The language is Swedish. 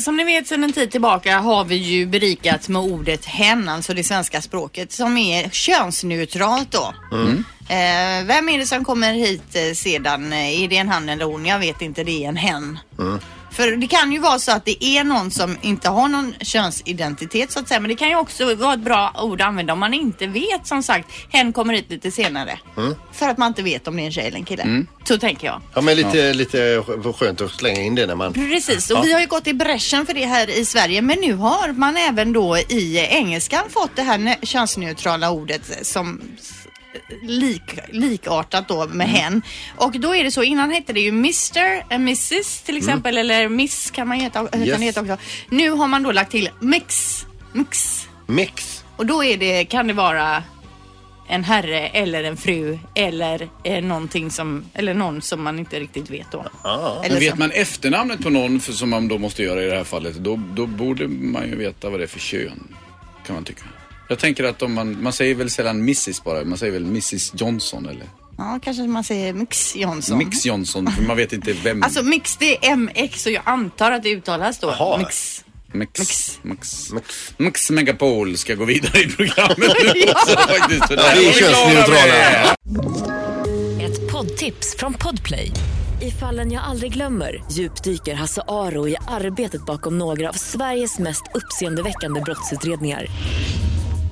Alltså, som ni vet sedan en tid tillbaka har vi ju berikats med ordet hen, alltså det svenska språket, som är könsneutralt då. Mm. Eh, vem är det som kommer hit eh, sedan? Eh, Är det en han eller hon? Jag vet inte, det är en hen. För det kan ju vara så att det är någon som inte har någon könsidentitet så att säga. Men det kan ju också vara ett bra ord att använda om man inte vet som sagt. Hen kommer hit lite senare. För att man inte vet om det är en tjej eller en kille. Så tänker jag. Ja, men lite, lite skönt att slänga in det när man... Precis, och vi har ju gått i bräschen för det här i Sverige men nu har man även då i engelskan fått det här könsneutrala ordet som lik, likartat då med hen. Och då är det så, innan hette det ju Mr, eh, Mrs till exempel eller Miss kan man heta, kan Yes. det heta också. Nu har man då lagt till mix, mix. Mix. Och då är det, kan det vara en herre eller en fru eller eh, någonting som, eller någon som man inte riktigt vet då. Eller Men vet så. man efternamnet på någon för, som man då måste göra i det här fallet, då, då borde man ju veta vad det är för kön. Kan man tycka. Jag tänker att om man, man säger väl sällan Mrs bara, man säger väl Mrs Johnson eller Ja, kanske man säger Mix Johnson. Mix Johnson, för man vet inte vem. Alltså mix det är MX och jag antar att det uttalas då. Jaha. Mix. Mix, Mix. Mix. Mix. Mix Megapol ska gå vidare i programmet nu också faktiskt. Vi är könsneutrala. Ett poddtips från Podplay. I fallen jag aldrig glömmer djupdyker Hasse Aro i arbetet bakom några av Sveriges mest uppseendeväckande brottsutredningar.